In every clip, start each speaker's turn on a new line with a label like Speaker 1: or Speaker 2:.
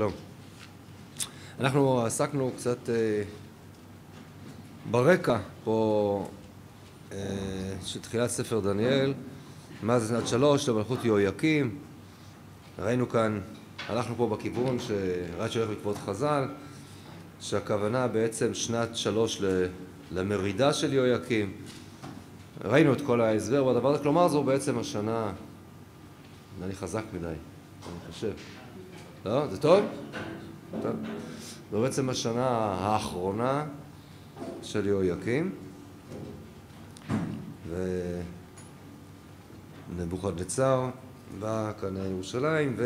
Speaker 1: שלום. אנחנו עסקנו קצת ברקע פה של תחילת ספר דניאל, מאז שנת שלוש למלכות יהויקים. ראינו כאן, הלכנו פה בכיוון שרש"י שהולך בעקבות חז"ל, שהכוונה בעצם שנת שלוש למרידה של יהויקים. ראינו את כל ההסבר בדבר הזה, כלומר זו בעצם השנה, נראה לי חזק מדי, אני חושב. לא? זה טוב? טוב. זו בעצם השנה האחרונה של יהויקים ונבוכדנצר בא כאן לירושלים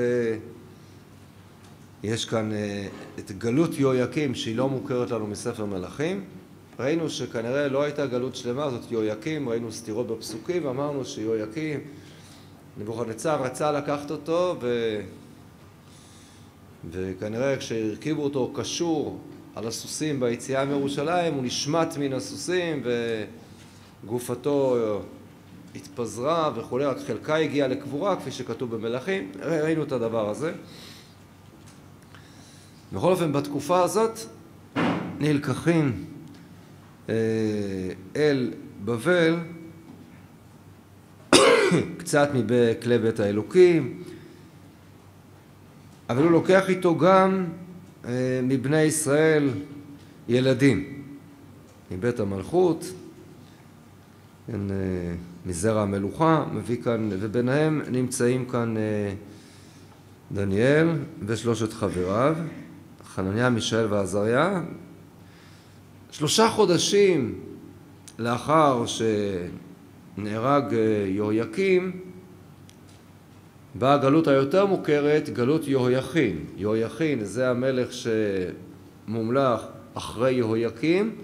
Speaker 1: ויש כאן את גלות יהויקים שהיא לא מוכרת לנו מספר מלכים ראינו שכנראה לא הייתה גלות שלמה זאת יהויקים ראינו סתירות בפסוקים ואמרנו שיהויקים נבוכדנצר רצה לקחת אותו ו... וכנראה כשהרכיבו אותו קשור על הסוסים ביציאה מירושלים הוא נשמט מן הסוסים וגופתו התפזרה וכולי, רק חלקה הגיעה לקבורה כפי שכתוב במלכים, ראינו את הדבר הזה. בכל אופן בתקופה הזאת נלקחים אל בבל קצת מכלי בית האלוקים אבל הוא לוקח איתו גם מבני ישראל ילדים. מבית המלכות מזרע המלוכה מביא כאן וביניהם נמצאים כאן דניאל ושלושת חבריו חנניה, מישאל ועזריה. שלושה חודשים לאחר שנהרג יהויקים באה הגלות היותר מוכרת, גלות יהויכין. יהויכין זה המלך שמומלך אחרי יהויקים,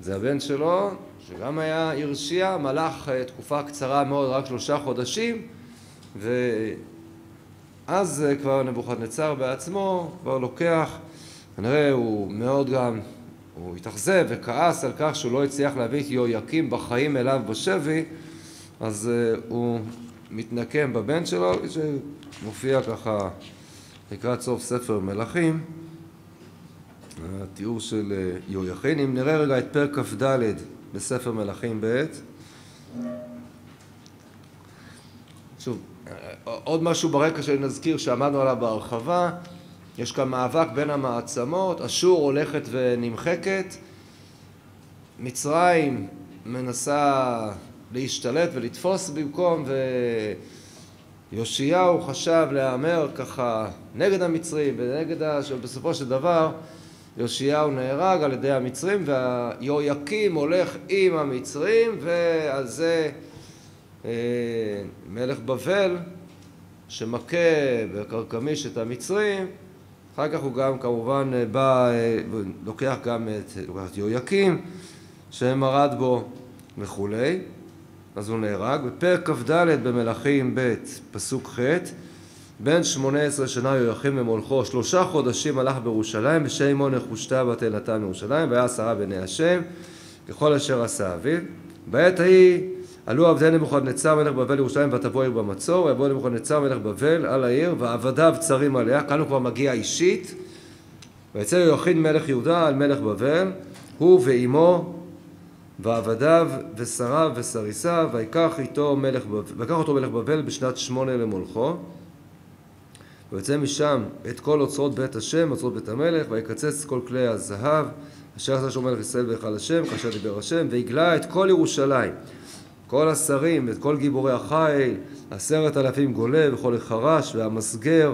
Speaker 1: זה הבן שלו, שגם היה הרשיע, מלך תקופה קצרה מאוד, רק שלושה חודשים, ואז כבר נבוכדנצר בעצמו כבר לוקח, כנראה הוא מאוד גם, הוא התאכזב וכעס על כך שהוא לא הצליח להביא את יהויקים בחיים אליו בשבי, אז הוא מתנקם בבן שלו, שמופיע ככה לקראת סוף ספר מלכים, התיאור של יהויכין. אם נראה רגע את פרק כ"ד בספר מלכים ב' שוב, עוד משהו ברקע שנזכיר שעמדנו עליו בהרחבה, יש כאן מאבק בין המעצמות, אשור הולכת ונמחקת, מצרים מנסה להשתלט ולתפוס במקום ויאשיהו חשב להמר ככה נגד המצרים ונגד ה... בסופו של דבר יאשיהו נהרג על ידי המצרים והיהויקים הולך עם המצרים ועל זה מלך בבל שמכה בכרכמיש את המצרים. אחר כך הוא גם כמובן בא, לוקח גם את יהויקים שמרד בו וכולי אז הוא נהרג. בפרק כ"ד במלכים ב' פסוק ח' בן שמונה עשרה שנה יהויכים למולכו שלושה חודשים הלך בירושלים ושמו נחושתה בתהילתה מירושלים והיה עשרה בני השם ככל אשר עשה אביו. בעת ההיא עלו עבדי נבוכדנצר מלך בבל לירושלים ותבוא עיר במצור ויבוא נבוכדנצר מלך בבל על העיר ועבדיו צרים עליה כאן הוא כבר מגיע אישית ויצא יהויכין מלך יהודה על מלך בבל הוא ואימו ועבדיו ושריו וסריסיו ויקח איתו מלך ויקח אותו מלך בבל בשנת שמונה למולכו. ויוצא משם את כל אוצרות בית השם אוצרות בית המלך ויקצץ כל כלי הזהב אשר עשה שום מלך ישראל בהיכל השם כאשר דיבר השם והגלה את כל ירושלים. כל השרים ואת כל גיבורי החיל עשרת אלפים גולה וכל החרש והמסגר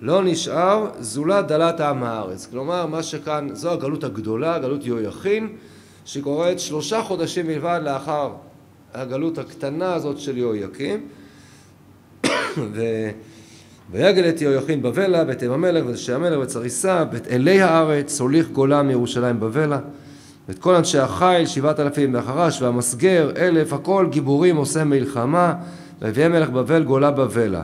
Speaker 1: לא נשאר זולת דלת עם הארץ. כלומר מה שכאן זו הגלות הגדולה גלות יהויכין שהיא קורית שלושה חודשים בלבד לאחר הגלות הקטנה הזאת של יהויקים. ויגל את יהויכין בבלה, בית אם המלך ותשי המלך וצריסה, בית אלי הארץ, הוליך גולה מירושלים בבלה, ואת כל אנשי החיל, שבעת אלפים והחרש והמסגר, אלף, הכל גיבורים עושה מלחמה, והביא מלך בבל גולה בבלה.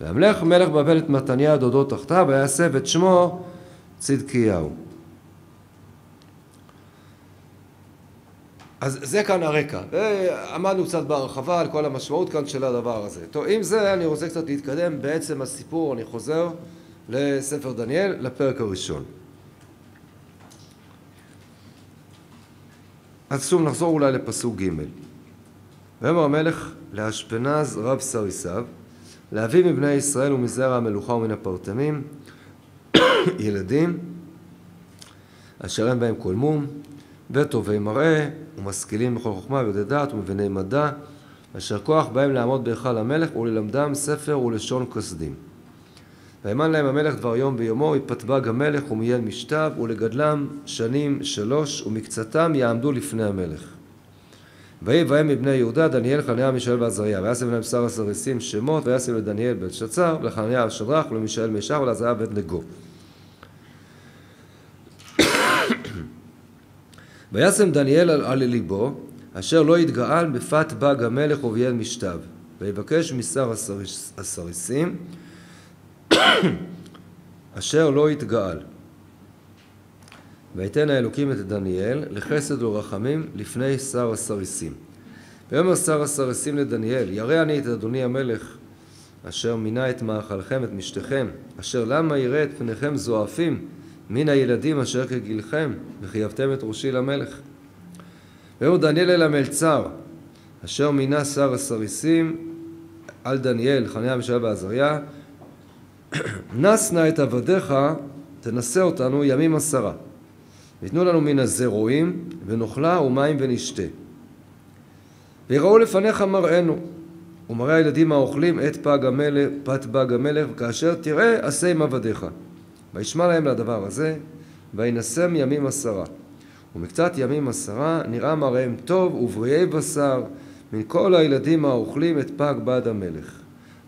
Speaker 1: והמלך מלך בבל את מתניה דודו תחתיו, ויסב את שמו צדקיהו. אז זה כאן הרקע, עמדנו קצת בהרחבה על כל המשמעות כאן של הדבר הזה. טוב, עם זה אני רוצה קצת להתקדם בעצם הסיפור, אני חוזר לספר דניאל, לפרק הראשון. אז שוב נחזור אולי לפסוק ג' ויאמר המלך לאשפנז רב סריסיו להביא מבני ישראל ומזרע המלוכה ומן הפרטמים ילדים אשר אין בהם כל מום וטובי מראה ומשכילים בכל חוכמה ויודעי דעת ומביני מדע אשר כוח בהם לעמוד בהיכל המלך וללמדם ספר ולשון כסדים. וימן להם המלך דבר יום ביומו, יפתבג המלך ומיין משתב, ולגדלם שנים שלוש, ומקצתם יעמדו לפני המלך. ויהי בהם מבני יהודה, דניאל, חניה, מישאל ועזריה. וישם להם שר הסריסים שמות, וישם לדניאל בן שצר, ולחניה שדרך, ולמישאל מישר, ולעזריה בן נגו. וישם דניאל על ליבו, אשר לא יתגאל בפת בג המלך וביין משתב. ויבקש משר הסריסים, אשר לא יתגאל. ויתן האלוקים את דניאל לחסד ורחמים לפני שר הסריסים. ויאמר שר הסריסים לדניאל, ירא אני את אדוני המלך, אשר מינה את מאכלכם, את משתכם, אשר למה יראה את פניכם זועפים מן הילדים אשר כגילכם, וחייבתם את ראשי למלך. ויאמר דניאל אל המלצר, אשר מינה שר הסריסים על דניאל, חניה ושאלה ועזריה, נס נא את עבדיך, תנסה אותנו ימים עשרה. ויתנו לנו מן הזרועים, ונאכלה ומים ונשתה. ויראו לפניך מראנו, ומראה הילדים האוכלים את פג המלך, פת פג המלך, וכאשר תראה עשה עם עבדיך. וישמע להם לדבר הזה, וינשם ימים עשרה. ומקצת ימים עשרה נראה מראיהם טוב ובריאי בשר מן כל הילדים האוכלים את פג בד המלך.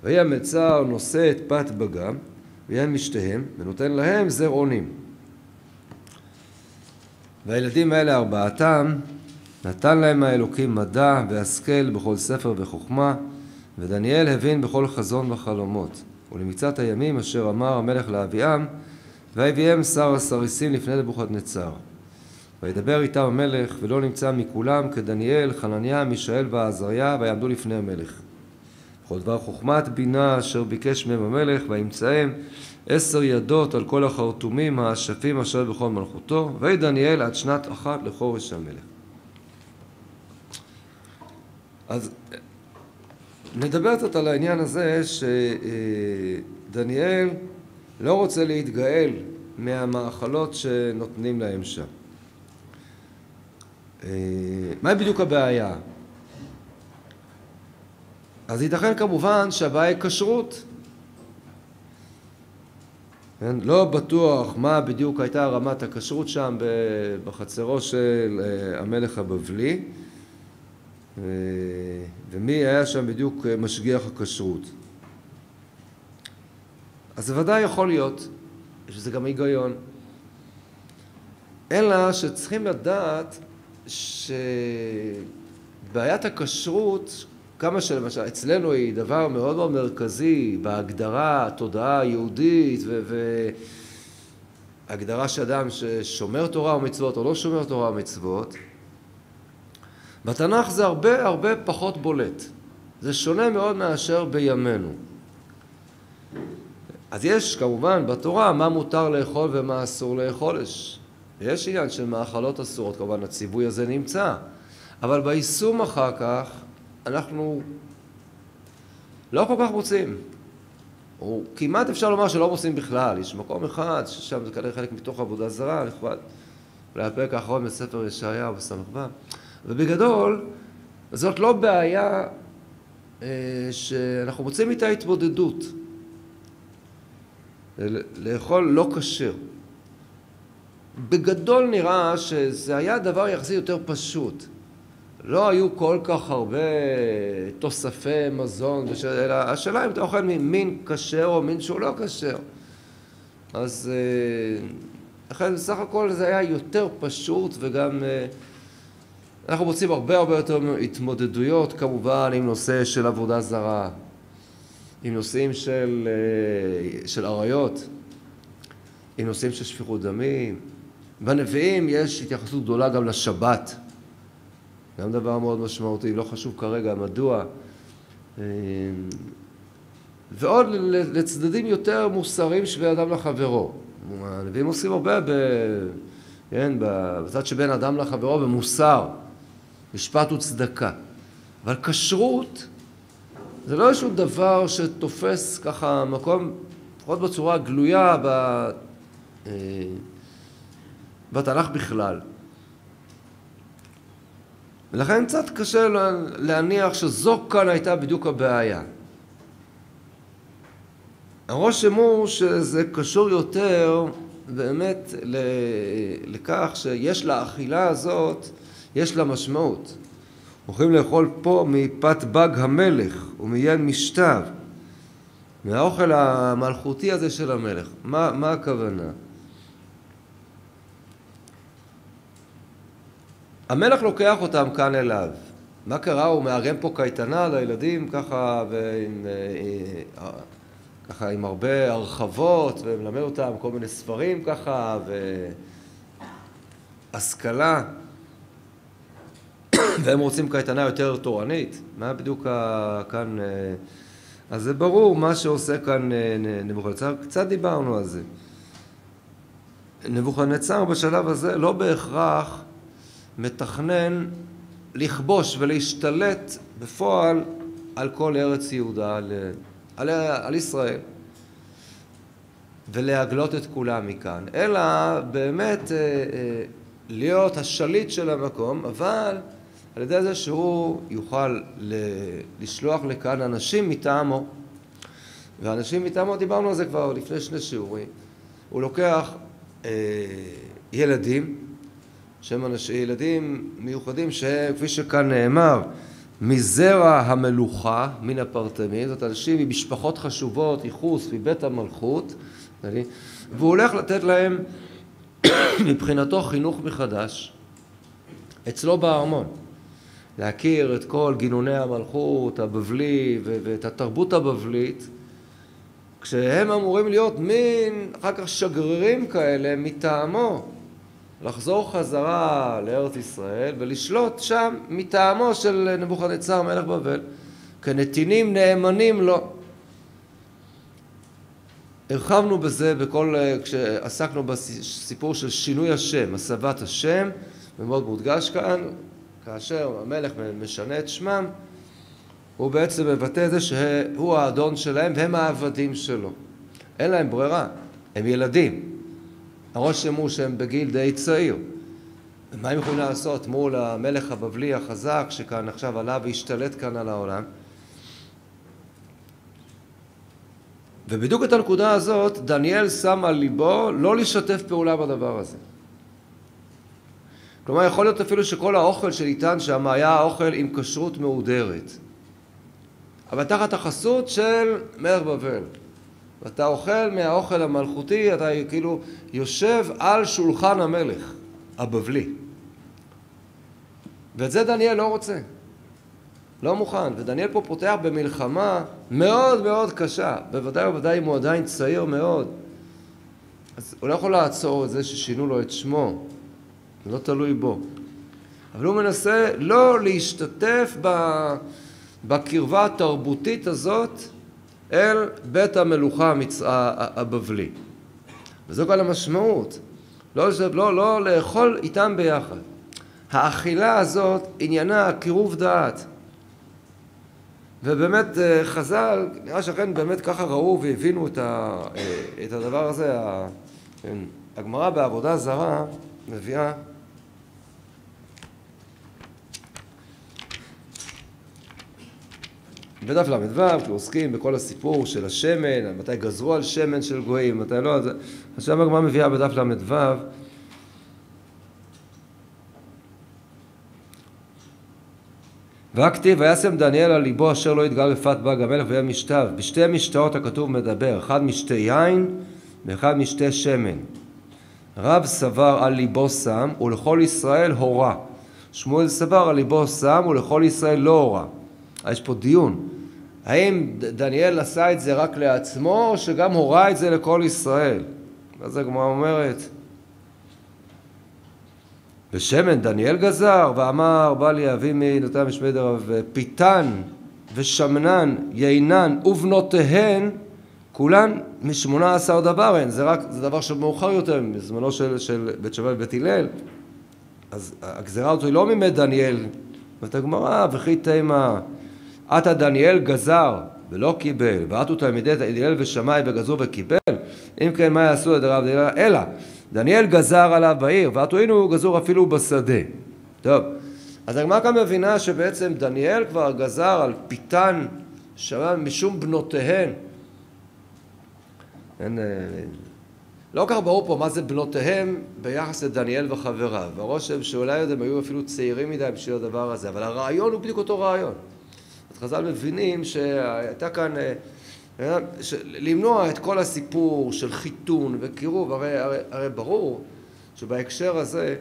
Speaker 1: ויהי המצר נושא את פת בגם, ויהיה משתיהם, ונותן להם זר אונים. והילדים האלה ארבעתם, נתן להם האלוקים מדע והשכל בכל ספר וחוכמה, ודניאל הבין בכל חזון וחלומות. ולמקצת הימים אשר אמר המלך לאביעם, ויביאם שר הסריסים לפני נבוכדנצר. וידבר איתם המלך, ולא נמצא מכולם כדניאל, חנניה, מישאל ועזריה, ויעמדו לפני המלך. כל דבר חוכמת בינה אשר ביקש מהם המלך, וימצאם עשר ידות על כל החרטומים האשפים אשר בכל מלכותו, ויהי דניאל עד שנת אחת לחורש המלך. אז נדבר קצת על העניין הזה שדניאל לא רוצה להתגאל מהמאכלות שנותנים להם שם. מהי בדיוק הבעיה? אז ייתכן כמובן שהבעיה היא כשרות. כן? לא בטוח מה בדיוק הייתה רמת הכשרות שם בחצרו של אה, המלך הבבלי ומי היה שם בדיוק משגיח הכשרות. אז זה ודאי יכול להיות, שזה גם היגיון. אלא שצריכים לדעת שבעיית הכשרות כמה שלמשל אצלנו היא דבר מאוד מאוד מרכזי בהגדרה, התודעה היהודית והגדרה של אדם ששומר תורה ומצוות או לא שומר תורה ומצוות, בתנ"ך זה הרבה הרבה פחות בולט. זה שונה מאוד מאשר בימינו. אז יש כמובן בתורה מה מותר לאכול ומה אסור לאכול. יש, עניין של מאכלות אסורות, כמובן הציווי הזה נמצא. אבל ביישום אחר כך אנחנו לא כל כך מוצאים. או כמעט אפשר לומר שלא מוצאים בכלל. יש מקום אחד ששם זה כנראה חלק מתוך עבודה זרה, נכבד. אולי הפרק האחרון בספר ישעיהו בס"ו. ובגדול, זאת לא בעיה אה, שאנחנו מוצאים איתה התמודדות. לאכול לא כשר. בגדול נראה שזה היה דבר יחסי יותר פשוט. לא היו כל כך הרבה תוספי מזון, אלא השאלה אם אתה אוכל ממין כשר או מין שהוא לא כשר. אז אה, לכן בסך הכל זה היה יותר פשוט וגם אה, אנחנו מוצאים הרבה הרבה יותר התמודדויות כמובן עם נושא של עבודה זרה, עם נושאים של, אה, של עריות, עם נושאים של שפיכות דמים. בנביאים יש התייחסות גדולה גם לשבת. גם דבר מאוד משמעותי, לא חשוב כרגע מדוע. אה, ועוד לצדדים יותר מוסריים שבין אדם לחברו. הנביאים עושים הרבה ב... כן, בצד שבין אדם לחברו במוסר, משפט וצדקה. אבל כשרות זה לא איזשהו דבר שתופס ככה מקום, לפחות בצורה גלויה ב... אה, בתנ"ך בכלל. ולכן קצת קשה להניח שזו כאן הייתה בדיוק הבעיה. הרושם הוא שזה קשור יותר באמת לכך שיש לאכילה הזאת, יש לה משמעות. הולכים לאכול פה מפת בג המלך ומיין משתיו, מהאוכל המלכותי הזה של המלך. מה, מה הכוונה? המלך לוקח אותם כאן אליו. מה קרה? הוא מארגן פה קייטנה לילדים ככה, ועם, אה, אה, ככה עם הרבה הרחבות, ומלמד אותם כל מיני ספרים ככה, והשכלה. והם רוצים קייטנה יותר תורנית. מה בדיוק כאן... אה, אז זה ברור מה שעושה כאן נבוכדנצר, קצת דיברנו על זה. נבוכדנצר בשלב הזה לא בהכרח מתכנן לכבוש ולהשתלט בפועל על כל ארץ יהודה, על, על, על ישראל, ולהגלות את כולם מכאן, אלא באמת אה, אה, להיות השליט של המקום, אבל על ידי זה שהוא יוכל לשלוח לכאן אנשים מטעמו. ואנשים מטעמו, דיברנו על זה כבר לפני שני שיעורים. הוא לוקח אה, ילדים, שהם אנשי ילדים מיוחדים שכפי שכאן נאמר מזרע המלוכה מן הפרטמים זאת אנשים ממשפחות חשובות ייחוס מבית המלכות והוא הולך לתת להם מבחינתו חינוך מחדש אצלו בארמון להכיר את כל גינוני המלכות הבבלי ואת התרבות הבבלית כשהם אמורים להיות מין אחר כך שגרירים כאלה מטעמו לחזור חזרה לארץ ישראל ולשלוט שם מטעמו של נבוכדנצר מלך בבל כנתינים נאמנים לו. הרחבנו בזה בכל, כשעסקנו בסיפור של שינוי השם, הסבת השם, ומאוד מודגש כאן, כאשר המלך משנה את שמם, הוא בעצם מבטא את זה שהוא האדון שלהם והם העבדים שלו. אין להם ברירה, הם ילדים. הרושם הוא שהם בגיל די צעיר. ומה הם יכולים לעשות מול המלך הבבלי החזק שכאן עכשיו עלה והשתלט כאן על העולם? ובדיוק את הנקודה הזאת דניאל שם על ליבו לא לשתף פעולה בדבר הזה. כלומר יכול להיות אפילו שכל האוכל שניתן שם היה אוכל עם כשרות מהודרת אבל תחת החסות של מלך בבל ואתה אוכל מהאוכל המלכותי, אתה כאילו יושב על שולחן המלך הבבלי. ואת זה דניאל לא רוצה. לא מוכן. ודניאל פה פותח במלחמה מאוד מאוד קשה. בוודאי ובוודאי אם הוא עדיין צעיר מאוד. אז הוא לא יכול לעצור את זה ששינו לו את שמו. לא תלוי בו. אבל הוא מנסה לא להשתתף בקרבה התרבותית הזאת אל בית המלוכה המצ... הבבלי. וזו כל המשמעות. לא, לא, לא לאכול איתם ביחד. האכילה הזאת עניינה קירוב דעת. ובאמת אה, חז"ל, נראה שאכן באמת ככה ראו והבינו את, ה, אה, את הדבר הזה. כן, הגמרא בעבודה זרה מביאה בדף ל"ו, כי עוסקים בכל הסיפור של השמן, מתי גזרו על שמן של גויים, מתי לא, אז עכשיו הגמרא מביאה בדף ל"ו. והכתיב וישם דניאל על ליבו אשר לא יתגל בפת בג המלך ויהיה משתיו. בשתי משתאות הכתוב מדבר אחד משתי יין ואחד משתי שמן. רב סבר על ליבו שם ולכל ישראל הורה. שמואל סבר על ליבו שם ולכל ישראל לא הורה. יש פה דיון. האם דניאל עשה את זה רק לעצמו, או שגם הורה את זה לכל ישראל? אז הגמרא אומרת, בשמן דניאל גזר, ואמר בא לי אבי מנותן משמי דרב פיתן ושמנן, יינן ובנותיהן, כולן משמונה עשר דבר הן, זה רק, זה דבר שמאוחר יותר, מזמנו של, של בית שמאי ובית הלל. אז הגזירה הזאת היא לא מימי דניאל, אומרת הגמרא, וכי תימה, עתה דניאל גזר ולא קיבל, ועטו תלמידי דניאל ושמאי וגזרו וקיבל, אם כן מה יעשו לדרב דניאל? אלא, דניאל גזר עליו בעיר, ועטו הנה הוא גזור אפילו בשדה. טוב, אז הגמרא כאן מבינה שבעצם דניאל כבר גזר על פיתן שמע משום בנותיהן. אין, אה, לא כל כך ברור פה מה זה בנותיהם ביחס לדניאל וחבריו. והרושם שאולי הם היו אפילו צעירים מדי בשביל הדבר הזה, אבל הרעיון הוא בדיוק אותו רעיון. חז"ל מבינים שהייתה כאן, אה, למנוע את כל הסיפור של חיתון וקירוב, הרי, הרי, הרי ברור שבהקשר הזה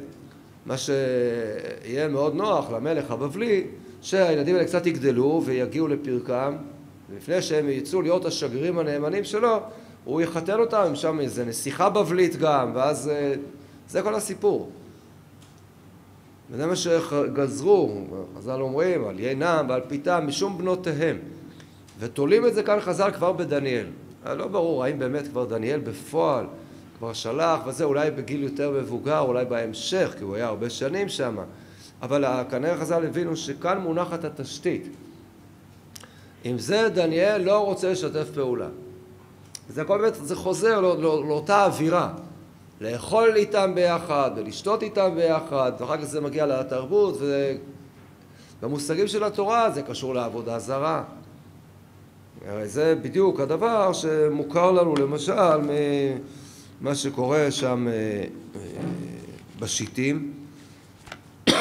Speaker 1: מה שיהיה מאוד נוח למלך הבבלי, שהילדים האלה קצת יגדלו ויגיעו לפרקם, ולפני שהם יצאו להיות השגרירים הנאמנים שלו, הוא יחתן אותם, עם שם איזה נסיכה בבלית גם, ואז אה, זה כל הסיפור. וזה מה שגזרו, חז"ל אומרים, על יינם ועל פיתם, משום בנותיהם. ותולים את זה כאן חז"ל כבר בדניאל. אה, לא ברור האם באמת כבר דניאל בפועל כבר שלח וזה, אולי בגיל יותר מבוגר, אולי בהמשך, כי הוא היה הרבה שנים שם. אבל כנראה חז"ל הבינו שכאן מונחת התשתית. עם זה דניאל לא רוצה לשתף פעולה. זה הכל באמת, זה חוזר לא, לא, לאותה אווירה. לאכול איתם ביחד ולשתות איתם ביחד, ואחר כך זה מגיע לתרבות, ובמושגים של התורה זה קשור לעבודה זרה. הרי זה בדיוק הדבר שמוכר לנו למשל ממה שקורה שם אה, אה, בשיטים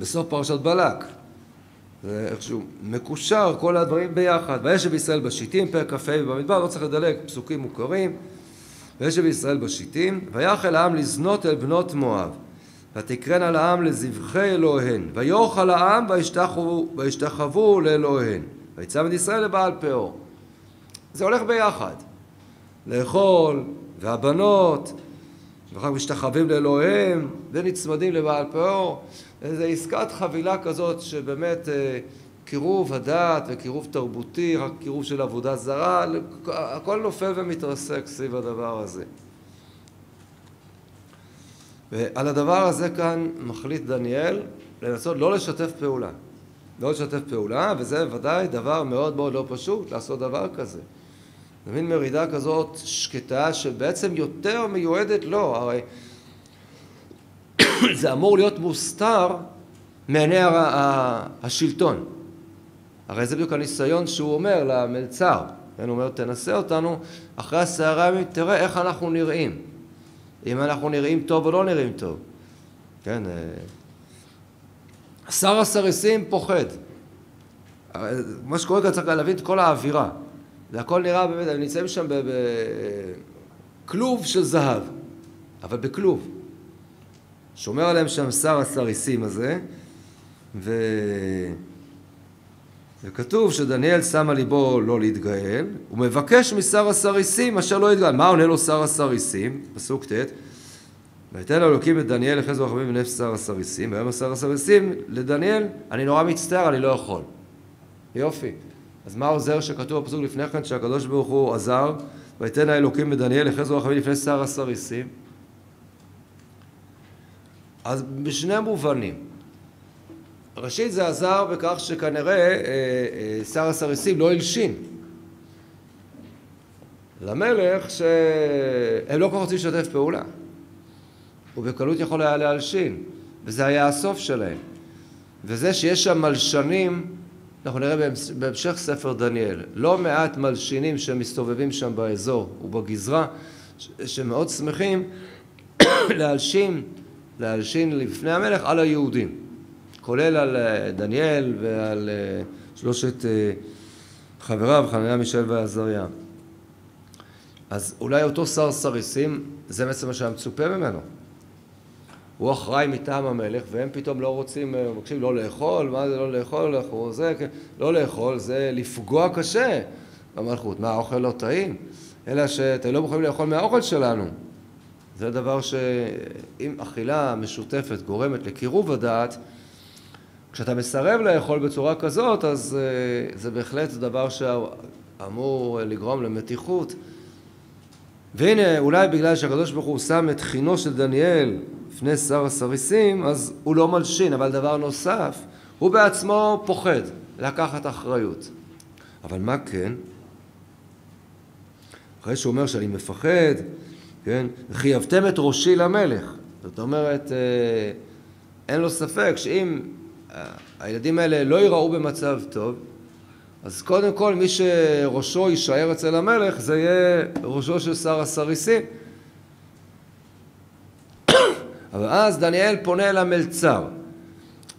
Speaker 1: בסוף פרשת בלק. זה איכשהו מקושר כל הדברים ביחד. וישב ישראל בשיטים, פרק כ"ה במדבר, לא צריך לדלג, פסוקים מוכרים. וישב ישראל בשיטים, ויחל העם לזנות אל בנות מואב, ותקרן על העם לזבחי אלוהיהן, ויאכל העם וישתחוו לאלוהיהן, ויצמד ישראל לבעל פאור. זה הולך ביחד. לאכול, והבנות, ואחר כך משתחווים לאלוהיהם, ונצמדים לבעל פאור. איזו עסקת חבילה כזאת שבאמת אה, קירוב הדעת וקירוב תרבותי, רק קירוב של עבודה זרה, הכל נופל ומתרסק סביב הדבר הזה. ועל הדבר הזה כאן מחליט דניאל לנסות לא לשתף פעולה. לא לשתף פעולה, וזה ודאי דבר מאוד מאוד לא פשוט לעשות דבר כזה. זה מין מרידה כזאת שקטה שבעצם יותר מיועדת לו, לא, הרי זה אמור להיות מוסתר מעיני השלטון. הרי זה בדיוק הניסיון שהוא אומר למלצר. כן, הוא אומר, תנסה אותנו אחרי עשרה ימים, תראה איך אנחנו נראים. אם אנחנו נראים טוב או לא נראים טוב. כן, אה, שר הסריסים פוחד. מה שקורה כאן צריך להבין את כל האווירה. זה הכל נראה באמת, הם נמצאים שם בכלוב של זהב, אבל בכלוב. שומר עליהם שם שר הסריסים הזה, ו... וכתוב שדניאל שם על ליבו לא להתגאל, הוא מבקש משר הסריסים אשר לא יתגאל. מה עונה לו שר הסריסים? פסוק ט' ויתן אלוקים את דניאל לחזר רחמים בנפש שר הסריסים, ויאמר שר הסריסים לדניאל, אני נורא מצטער, אני לא יכול. יופי. אז מה עוזר שכתוב בפסוק לפני כן שהקדוש ברוך הוא עזר ויתן האלוקים את דניאל לחזר רחמים לפני שר הסריסים? אז בשני מובנים. ראשית זה עזר בכך שכנראה אה, אה, שר הסריסים לא הלשין למלך שהם לא כל כך רוצים לשתף פעולה. הוא בקלות יכול היה להלשין, וזה היה הסוף שלהם. וזה שיש שם מלשנים, אנחנו נראה בהמשך ספר דניאל, לא מעט מלשינים שמסתובבים שם באזור ובגזרה, שמאוד שמחים להלשין, להלשין לפני המלך על היהודים. כולל על אה, דניאל ועל אה, שלושת אה, חבריו, חנניה, מישל ועזריה. אז אולי אותו שר סריסים, זה בעצם מה שהיה מצופה ממנו. הוא אחראי מטעם המלך, והם פתאום לא רוצים, מבקשים לא לאכול, מה זה לא לאכול, זה, כן, לא לאכול, זה לפגוע קשה במלכות. מה, האוכל לא טעים? אלא שאתם לא מוכנים לאכול מהאוכל שלנו. זה דבר שאם אכילה משותפת גורמת לקירוב הדעת, כשאתה מסרב לאכול בצורה כזאת, אז uh, זה בהחלט דבר שאמור לגרום למתיחות. והנה, אולי בגלל שהקדוש ברוך הוא שם את חינו של דניאל לפני שר הסריסים, אז הוא לא מלשין, אבל דבר נוסף, הוא בעצמו פוחד לקחת אחריות. אבל מה כן? אחרי שהוא אומר שאני מפחד, כן? חייבתם את ראשי למלך. זאת אומרת, אה, אין לו ספק שאם אה, הילדים האלה לא ייראו במצב טוב, אז קודם כל מי שראשו יישאר אצל המלך זה יהיה ראשו של שר הסריסים. אבל אז דניאל פונה אל המלצר.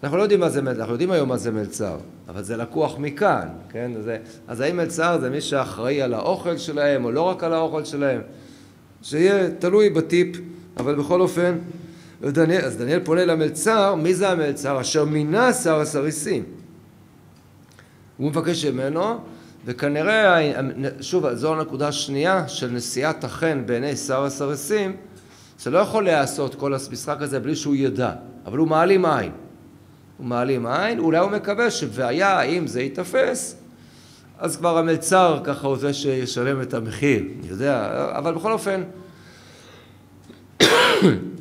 Speaker 1: אנחנו לא יודעים מה זה מלצר, אנחנו יודעים היום מה זה מלצר, אבל זה לקוח מכאן, כן? זה, אז האם מלצר זה מי שאחראי על האוכל שלהם, או לא רק על האוכל שלהם? שיהיה תלוי בטיפ, אבל בכל אופן, דניאל, אז דניאל פונה למלצר, מי זה המלצר? אשר מינה שר הסריסים. הוא מבקש ממנו, וכנראה, שוב, זו הנקודה השנייה של נשיאת החן בעיני שר הסרסים, זה לא יכול להיעשות כל המשחק הזה בלי שהוא ידע, אבל הוא מעלים עין. הוא מעלים עין, אולי הוא מקווה שווהיה, אם זה ייתפס, אז כבר המלצר ככה הוא זה שישלם את המחיר, אני יודע, אבל בכל אופן,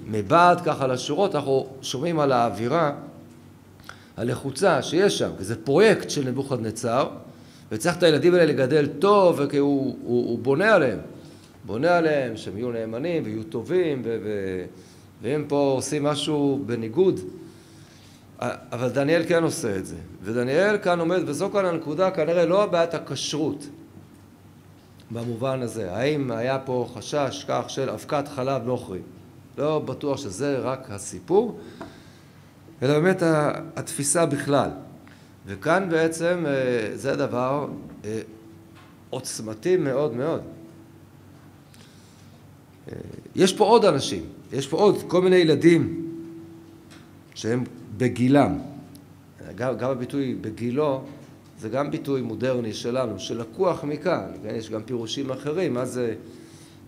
Speaker 1: מבעד ככה לשורות אנחנו שומעים על האווירה הלחוצה שיש שם, כי זה פרויקט של נבוכדנצר, וצריך את הילדים האלה לגדל טוב, וכי הוא, הוא, הוא בונה עליהם. בונה עליהם שהם יהיו נאמנים ויהיו טובים, ו, ו, והם פה עושים משהו בניגוד. אבל דניאל כן עושה את זה. ודניאל כאן עומד, וזו כאן הנקודה, כנראה לא בעיית הכשרות במובן הזה. האם היה פה חשש כך של אבקת חלב נוכרי? לא בטוח שזה רק הסיפור, אלא באמת התפיסה בכלל. וכאן בעצם אה, זה דבר אה, עוצמתי מאוד מאוד. אה, יש פה עוד אנשים, יש פה עוד כל מיני ילדים שהם בגילם. גם, גם הביטוי בגילו זה גם ביטוי מודרני שלנו, שלקוח מכאן? יש גם פירושים אחרים, מה זה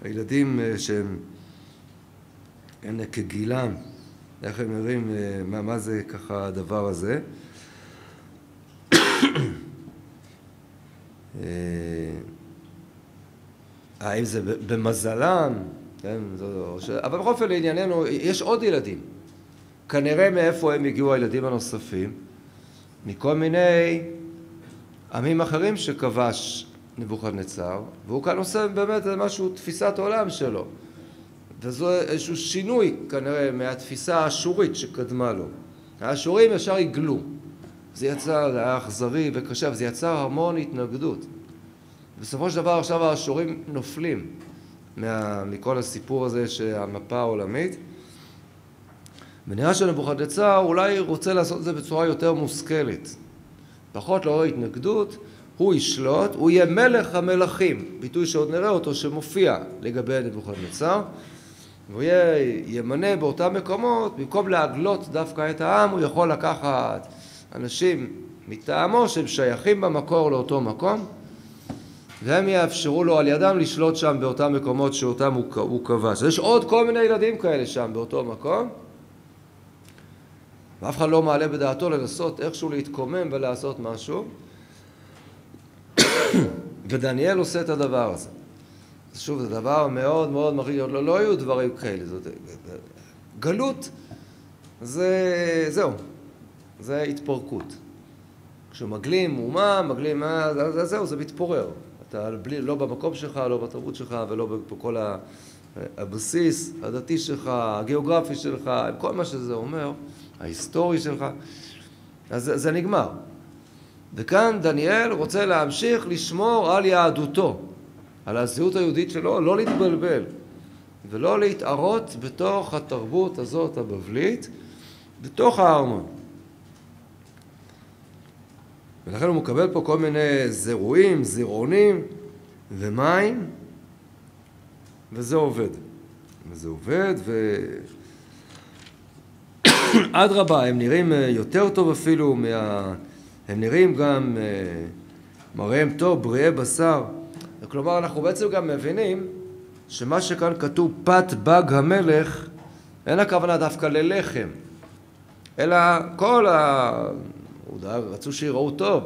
Speaker 1: הילדים שהם כגילם. איך הם נראים, אה, מה, מה זה ככה הדבר הזה. אה, האם זה במזלם, כן, אבל בכל אופן לענייננו, יש עוד ילדים. כנראה מאיפה הם הגיעו הילדים הנוספים? מכל מיני עמים אחרים שכבש נבוכדנצר, והוא כאן עושה באמת משהו, תפיסת עולם שלו. וזה איזשהו שינוי כנראה מהתפיסה האשורית שקדמה לו. האשורים ישר עיגלו. זה יצר, זה היה אכזרי וקשה, וזה יצר המון התנגדות. בסופו של דבר עכשיו האשורים נופלים מה, מכל הסיפור הזה של המפה העולמית. ונראה שנבוכדנצר אולי רוצה לעשות את זה בצורה יותר מושכלת. פחות לעורר התנגדות, הוא ישלוט, הוא יהיה מלך המלכים, ביטוי שעוד נראה אותו שמופיע לגבי נבוכדנצר. והוא ימנה באותם מקומות, במקום להגלות דווקא את העם, הוא יכול לקחת אנשים מטעמו שהם שייכים במקור לאותו מקום, והם יאפשרו לו על ידם לשלוט שם באותם מקומות שאותם הוא, הוא כבש. יש עוד כל מיני ילדים כאלה שם באותו מקום, ואף אחד לא מעלה בדעתו לנסות איכשהו להתקומם ולעשות משהו, ודניאל עושה את הדבר הזה. שוב, זה דבר מאוד מאוד מרגיש, לא, לא היו דברים כאלה, זאת, גלות זה, זהו, זה התפרקות. כשמגלים אומה, מגלים מה, זה, זהו, זה מתפורר. אתה בלי, לא במקום שלך, לא בתרבות שלך ולא בכל הבסיס הדתי שלך, הגיאוגרפי שלך, כל מה שזה אומר, ההיסטורי שלך, אז זה, זה נגמר. וכאן דניאל רוצה להמשיך לשמור על יהדותו. על הזהות היהודית שלו, לא להתבלבל ולא להתערות בתוך התרבות הזאת הבבלית, בתוך הארמון. ולכן הוא מקבל פה כל מיני זירועים, זירעונים ומים, וזה עובד. וזה עובד, ו... אדרבה, הם נראים יותר טוב אפילו מה... הם נראים גם אה, מראיהם טוב, בריאי בשר. כלומר, אנחנו בעצם גם מבינים שמה שכאן כתוב פת בג המלך, אין הכוונה דווקא ללחם, אלא כל ה... רצו שיראו טוב.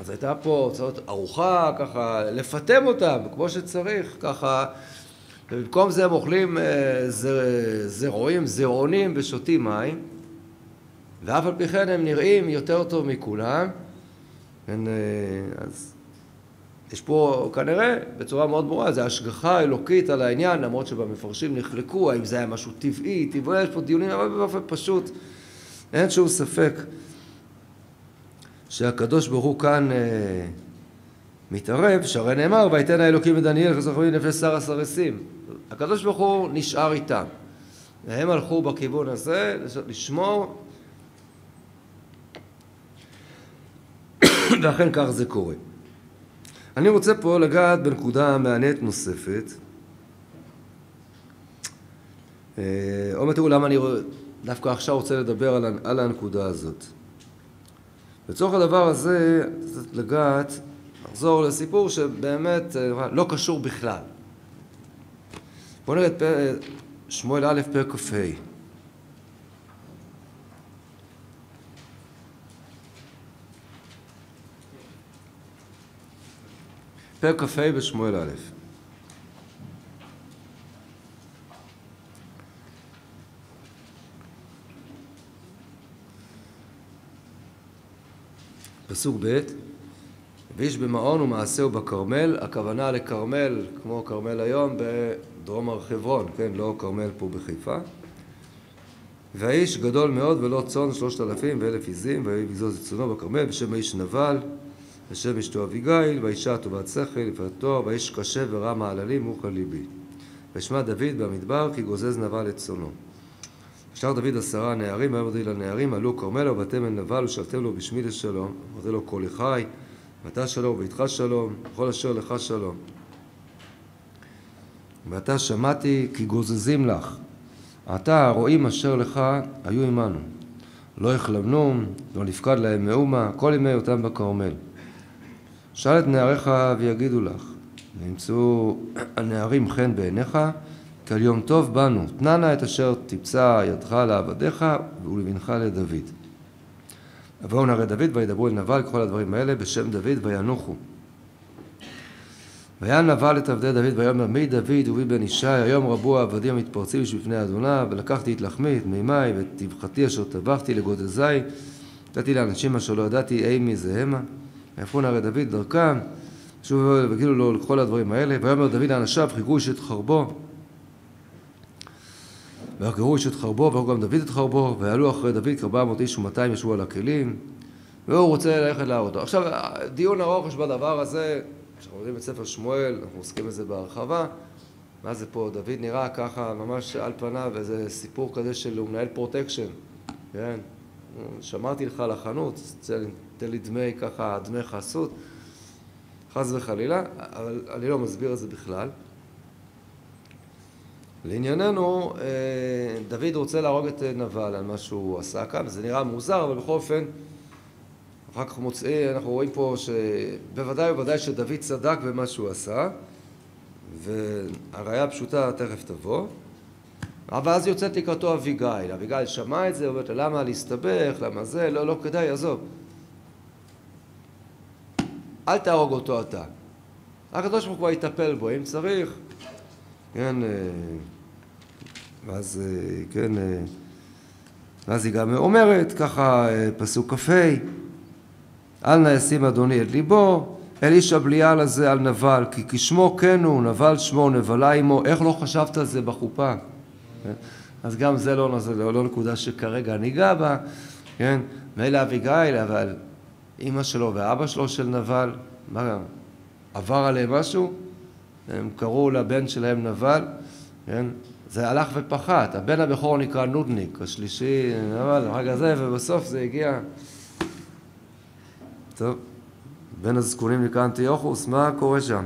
Speaker 1: אז הייתה פה הוצאות ארוחה, ככה, לפטם אותם כמו שצריך, ככה, ובמקום זה הם אוכלים זרעים, זרעונים ושותים מים, ואף על פי כן הם נראים יותר טוב מכולם. כן, אז יש פה כנראה בצורה מאוד ברורה, זה השגחה אלוקית על העניין, למרות שבמפרשים נחלקו, האם זה היה משהו טבעי, טבעי, יש פה דיונים, אבל באופן פשוט, אין שום ספק שהקדוש ברוך הוא כאן אה, מתערב, שהרי נאמר, ויתן האלוקים את דניאל חזכורים נפש שר הסרסים. הקדוש ברוך הוא נשאר איתם. והם הלכו בכיוון הזה, לשמור, ואכן כך זה קורה. אני רוצה פה לגעת בנקודה מעניינת נוספת. אה, עוד מעט תראו למה אני דווקא עכשיו רוצה לדבר על, על הנקודה הזאת. לצורך הדבר הזה, לגעת, לחזור לסיפור שבאמת אה, לא קשור בכלל. בואו נראה את שמואל א' פרק כ"ה. פרק כ"ה בשמואל א'. פסוק ב' ואיש במעון ומעשהו בכרמל, הכוונה לכרמל כמו כרמל היום בדרום הר חברון, כן, לא כרמל פה בחיפה. והאיש גדול מאוד ולא צאן שלושת אלפים ואלף עזים ויבזוז את צאנו בכרמל בשם האיש נבל ושם אשתו אביגיל, והאישה טובת שכל, יפת תואר, והאיש קשה ורע מעללים, מוכה ליבי. ושמע דוד במדבר, כי גוזז נבל את צונו. שר דוד עשרה נערים, ויאמר לנערים, עלו כרמלה ובתם אל נבל, ושלתם לו בשמי לשלום. אמרתי לו, כל אחי, ואתה שלום, וביתך שלום, וכל אשר לך שלום. ואתה שמעתי כי גוזזים לך. עתה הרועים אשר לך היו עמנו. לא יחלמנו, לא נפקד להם מאומה, כל ימי אותם בכרמל. שאל את נעריך ויגידו לך, וימצאו הנערים חן בעיניך, כי על יום טוב תנה נא את אשר תמצא ידך לעבדיך ולבנך לדוד. יבואו נערי דוד וידברו אל נבל כל הדברים האלה בשם דוד וינוחו. ויען נבל את עבדי דוד ויאמר מי דוד ובי בן ישי היום רבו העבדים המתפרצים בפני אדוני ולקחתי את לחמי את מימי ואת טבחתי אשר טבחתי לגודזי נתתי לאנשים אשר לא ידעתי אי מי זה המה ויפון הרי דוד דרכם, שוב וגילו לו לכל הדברים האלה, ויאמר דוד לאנשיו, חיכו איש את חרבו, ויחגרו איש את חרבו, ויחגרו גם דוד את חרבו, ויעלו אחרי דוד כארבע מאות איש ומאתיים ישבו על הכלים, והוא רוצה ללכת להראות עכשיו, דיון ארוך יש בדבר הזה, כשאנחנו לומדים את ספר שמואל, אנחנו עוסקים בזה בהרחבה, מה זה פה, דוד נראה ככה, ממש על פניו, איזה סיפור כזה של הוא מנהל פרוטקשן, כן? שמרתי לך לחנות, תן לי דמי ככה, דמי חסות, חס וחלילה, אבל אני לא מסביר את זה בכלל. לענייננו, אה, דוד רוצה להרוג את נבל על מה שהוא עשה כאן, זה נראה מוזר, אבל בכל אופן, אחר כך מוצאי, אנחנו רואים פה שבוודאי ובוודאי שדוד צדק במה שהוא עשה, והראיה הפשוטה תכף תבוא. אבל אז יוצאת לקראתו אביגיל, אביגיל שמע את זה, אומרת למה להסתבך, למה זה, לא, לא כדאי, עזוב. אל תהרוג אותו אתה. הקדוש ברוך הוא יטפל בו, אם צריך, כן, אה, ואז, אה, כן, אה, ואז היא גם אומרת, ככה, פסוק כ"ה, אל נא ישים אדוני את ליבו, אל איש הבליעל הזה על נבל, כי כשמו כן הוא, נבל שמו, נבלה עמו, איך לא חשבת על זה בחופה? אז גם זה לא, זה לא, לא נקודה שכרגע ניגע בה, כן? מילא אביגיל, אבל אימא שלו ואבא שלו של נבל, מה, עבר עליהם משהו? הם קראו לבן שלהם נבל, כן? זה הלך ופחת, הבן הבכור נקרא נודניק, השלישי נבל, אחר כך זה, ובסוף זה הגיע... טוב, בן הזקונים נקרא אנטיוכוס, מה קורה שם?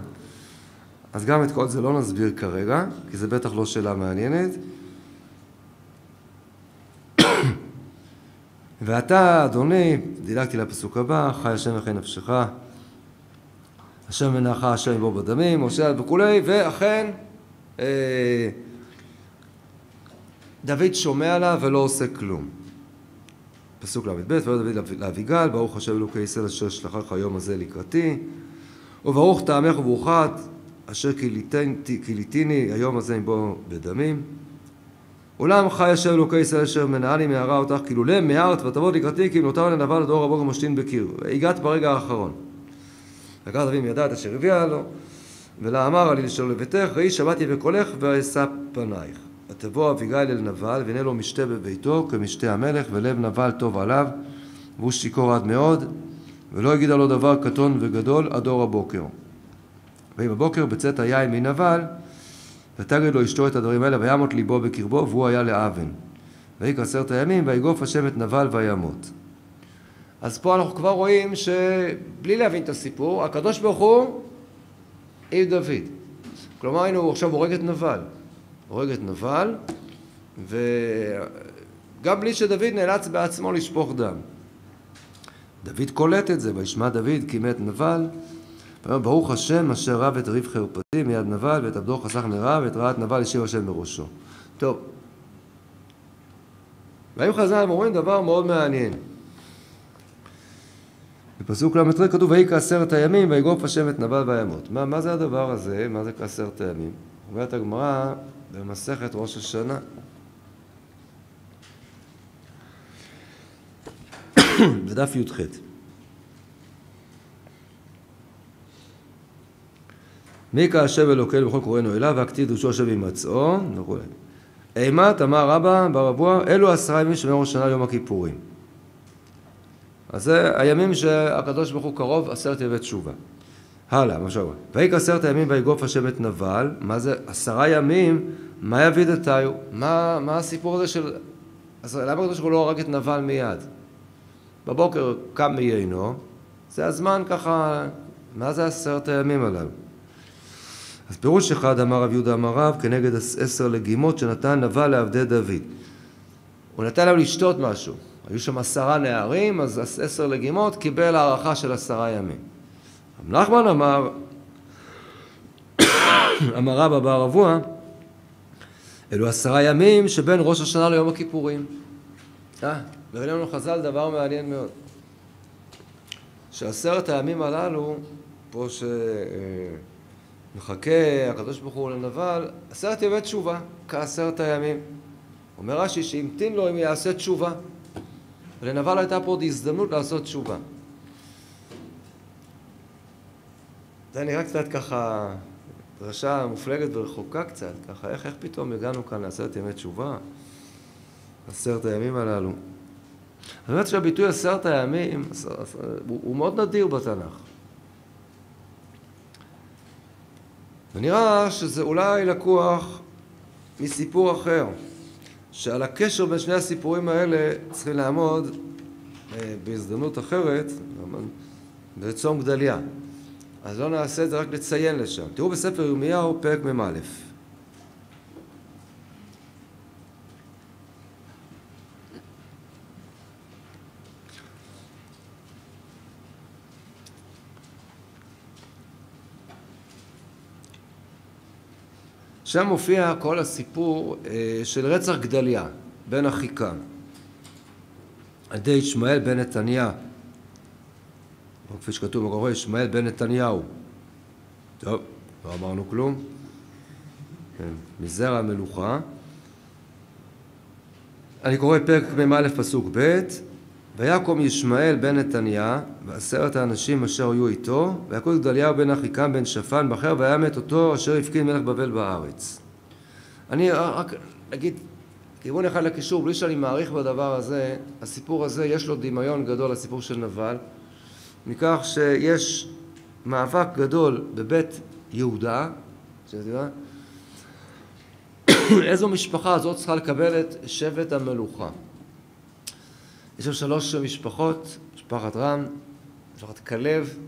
Speaker 1: אז גם את כל זה לא נסביר כרגע, כי זה בטח לא שאלה מעניינת. ואתה, אדוני, דילגתי לפסוק הבא, חי השם וכן נפשך, השם מנחה השם בו בדמים, משה וכולי, ואכן, אה, דוד שומע לה ולא עושה כלום. פסוק ל"ב, ויאמר דוד לאביגל, ברוך השם אלוקי ישראל אשר שלחך היום הזה לקראתי, וברוך טעמך וברוכת אשר כיליתיני היום הזה עם בו בדמים. אולם חי השם אלוקי ישראל אשר מנעני מהרה אותך כאילו לם מהרת ותבוא לקראתי כי אם נותר לנבל לדור הבוקר משתין בקיר. הגעת ברגע האחרון. לקח דוד מידע את אשר הביאה לו ולאמר עלי לשאול לביתך ראי שמעתי בקולך ואשא פנייך. ותבוא אביגיל אל נבל והנה לו משתה בביתו כמשתה המלך ולב נבל טוב עליו והוא שיכור עד מאוד ולא יגידה לו דבר קטון וגדול עד אור הבוקר. ויהי בבוקר בצאת היין מנבל ותגד לו אשתו את הדברים האלה וימות ליבו בקרבו והוא היה לאבן. ויהי כעשרת הימים ויגוף השם את נבל וימות. אז פה אנחנו כבר רואים שבלי להבין את הסיפור, הקדוש ברוך הוא עם דוד. כלומר, הנה הוא עכשיו הורג את נבל. הורג את נבל, וגם בלי שדוד נאלץ בעצמו לשפוך דם. דוד קולט את זה, וישמע דוד כי מת נבל, ואומר ברוך השם אשר רב את ריב חרפתי מיד נבל ואת עבדו חסך מרע ואת רעת נבל השאיר השם בראשו. טוב, והיו חז"ל אומרים דבר מאוד מעניין. בפסוק ל"ט כתוב ויהי כעשרת הימים ויגוף השם את נבל וימות. מה, מה זה הדבר הזה? מה זה כעשרת הימים? אומרת הגמרא במסכת ראש השנה בדף י"ח מי כאשר אלוקינו בכל קוראינו אליו והכתיב דרשו השם הימצאו וכו'. אימת אמר רבא בר אבוה אלו עשרה ימים שמי ראש השנה יום הכיפורים. אז זה הימים שהקדוש ברוך הוא קרוב עשרת ימי תשובה. הלאה, מה שאומר. ויהי כעשרת הימים ויגוף השם את נבל, מה זה עשרה ימים, מה יביא דתיו? מה, מה הסיפור הזה של... אז למה הקדוש ברוך הוא לא הרג את נבל מיד? בבוקר קם מיינו, זה הזמן ככה, מה זה עשרת הימים הללו? אז פירוש אחד אמר רב יהודה אמר רב כנגד עשר לגימות שנתן נבל לעבדי דוד. הוא נתן להם לשתות משהו. היו שם עשרה נערים, אז עשר לגימות קיבל הארכה של עשרה ימים. רב נחמן אמר, אמר רבא בר אבוה, אלו עשרה ימים שבין ראש השנה ליום הכיפורים. אה, מביא לנו חז"ל דבר מעניין מאוד. שעשרת הימים הללו, פה שמחכה הקדוש ברוך הוא לנבל, עשרת ימי תשובה, כעשרת הימים. אומר רש"י שהמתין לו אם יעשה תשובה. ולנבל הייתה פה עוד הזדמנות לעשות תשובה. זה נראה קצת ככה דרשה מופלגת ורחוקה קצת, ככה איך, איך פתאום הגענו כאן לעשרת ימי תשובה, עשרת הימים הללו. אומרת שהביטוי עשרת הימים הוא מאוד נדיר בתנ"ך. ונראה שזה אולי לקוח מסיפור אחר. שעל הקשר בין שני הסיפורים האלה צריכים לעמוד אה, בהזדמנות אחרת, בצום גדליה. אז לא נעשה את זה, רק לציין לשם. תראו בספר ירמיהו, פרק מ"א. שם מופיע כל הסיפור אה, של רצח גדליה, בן אחיקם, על ידי ישמעאל בן נתניה, או כפי שכתוב בקורא, ישמעאל בן נתניהו. טוב, לא אמרנו כלום. כן, מזרע המלוכה. אני קורא פרק מ"א פסוק ב' ויקום ישמעאל בן נתניה ועשרת האנשים אשר היו איתו ויקום גדליהו בן אחיקם בן שפן בחר וימת אותו אשר הפקיד מלך בבל בארץ. אני רק אגיד כיוון אחד לקישור בלי שאני מעריך בדבר הזה הסיפור הזה יש לו דמיון גדול לסיפור של נבל מכך שיש מאבק גדול בבית יהודה איזו משפחה הזאת צריכה לקבל את שבט המלוכה יש שם שלוש משפחות, משפחת רם, משפחת כלב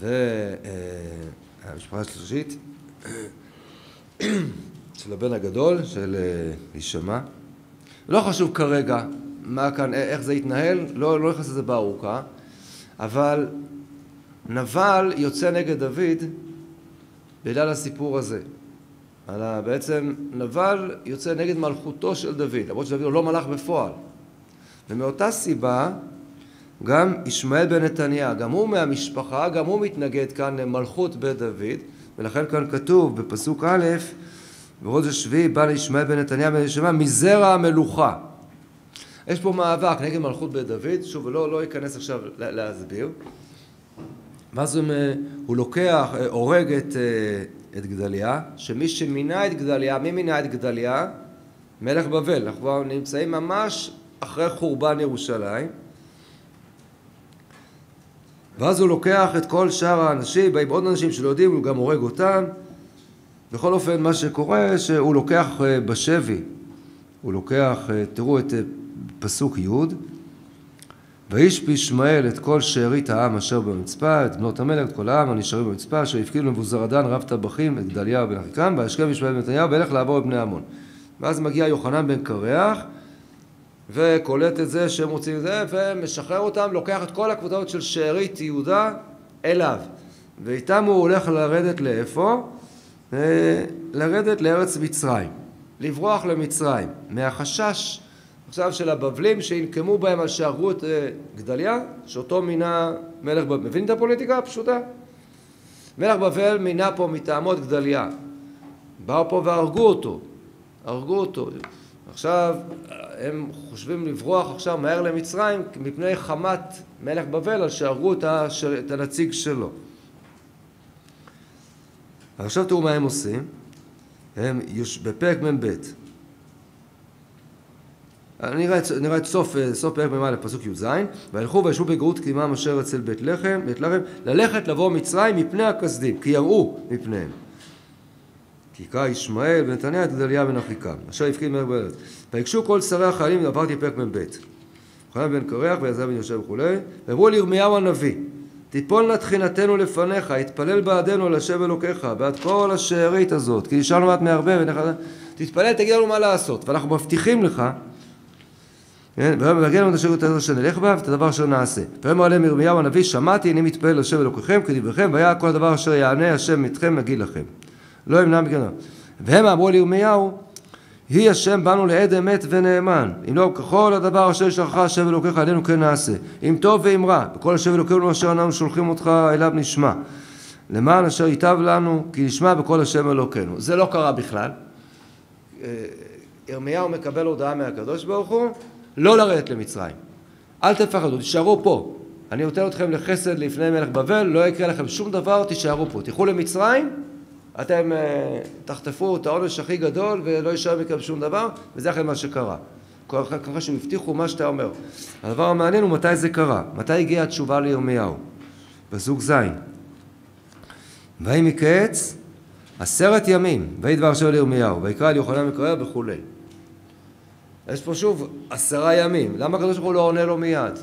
Speaker 1: והמשפחה השלישית של הבן הגדול, של הישמע. לא חשוב כרגע מה כאן, איך זה יתנהל, לא, לא נכנס לזה בארוכה, אבל נבל יוצא נגד דוד בגלל הסיפור הזה. בעצם נבל יוצא נגד מלכותו של דוד, למרות שדוד הוא לא מלך בפועל. ומאותה סיבה גם ישמעאל בן נתניה, גם הוא מהמשפחה, גם הוא מתנגד כאן למלכות בית דוד, ולכן כאן כתוב בפסוק א', בחודש השביעי בא לישמעאל בן נתניה בן ישמע מזרע המלוכה. יש פה מאבק נגד מלכות בית דוד, שוב, לא, לא אכנס עכשיו להסביר. ואז הוא, לוקח, הורג את, את גדליה, שמי שמינה את גדליה, מי מינה את גדליה? מלך בבל. אנחנו נמצאים ממש אחרי חורבן ירושלים. ואז הוא לוקח את כל שאר האנשים, באים עוד אנשים שלא יודעים, הוא גם הורג אותם. בכל אופן, מה שקורה, שהוא לוקח אה, בשבי, הוא לוקח, אה, תראו את אה, פסוק י' וישפי ישמעאל את כל שארית העם אשר במצפה, את בנות המלך, את כל העם הנשארים במצפה, אשר הפקידו למבוזרדן רב טבחים, את גדליה בן אחיקם, וישכם ישמעאל בן נתניהו, וילך לעבור את בני עמון. ואז מגיע יוחנן בן קרח, וקולט את זה שהם רוצים את זה, ומשחרר אותם, לוקח את כל הקבוצות של שארית יהודה אליו. ואיתם הוא הולך לרדת לאיפה? אה, לרדת לארץ מצרים, לברוח למצרים, מהחשש עכשיו של הבבלים שינקמו בהם על שהרגו את אה, גדליה, שאותו מינה מלך בבל. מבין את הפוליטיקה הפשוטה? מלך בבל מינה פה מטעמו את גדליה. באו פה והרגו אותו, הרגו אותו. עכשיו הם חושבים לברוח עכשיו מהר למצרים מפני חמת מלך בבל על שהרגו את הנציג שלו. עכשיו תראו מה הם עושים. הם בפרק מ"ב. נראה, נראה את סוף, סוף פרק מ"א, פסוק י"ז: וילכו וישבו בגאות קדימם אשר אצל בית לחם, בית לחם, ללכת לבוא מצרים מפני הכסדים, כי יראו מפניהם. כי קרא ישמעאל ונתניה את גדליה בן אחיקם, אשר הפקיד מלך בארץ. ויגשו כל שרי החיילים, עברתי פרק מ"ב. חנן בן קרח ויעזב בן יושב וכולי, ואמרו לירמיהו הנביא תיפול נא תחינתנו לפניך, התפלל בעדנו על השם אלוקיך, בעד כל השארית הזאת, כי נשארנו מעט מהרבה, תתפלל, תגיד לנו מה לעשות, ואנחנו מבטיחים לך כן? ויגן לנו את אשר יותר אשר נלך בה ואת הדבר אשר נעשה. ויאמר עליהם ירמיהו הנביא שמעתי אני מתפלל לשם אלוקיכם כדבריכם והיה כל הדבר אשר יענה השם אתכם אגיד לכם. לא ימנע מכם. והם אמרו לירמיהו היא השם בנו לעד אמת ונאמן אם לא ככל הדבר אשר ישלחך השם אלוקיך עלינו כן נעשה אם טוב ואם רע בכל השם אלוקינו אשר אנחנו שולחים אותך אליו נשמע למען אשר ייטב לנו כי נשמע בכל השם אלוקינו זה לא קרה בכלל אה, ירמיהו מקבל הודעה מהקדוש ברוך הוא לא לרדת למצרים. אל תפחדו, תישארו פה. אני נותן אתכם לחסד לפני מלך בבל, לא יקרה לכם שום דבר, תישארו פה. תלכו למצרים, אתם uh, תחטפו את העונש הכי גדול ולא יישאר מכם שום דבר, וזה אחרי מה שקרה. ככה שהם הבטיחו מה שאתה אומר. הדבר המעניין הוא מתי זה קרה, מתי הגיעה התשובה לירמיהו. פסוק ז' ויהי מקץ עשרת ימים, ויהי דבר אשר לירמיהו, ויקרא אל יוחנן מקרב וכולי. יש פה שוב עשרה ימים. למה הקדוש ברוך הוא לא עונה לו מיד?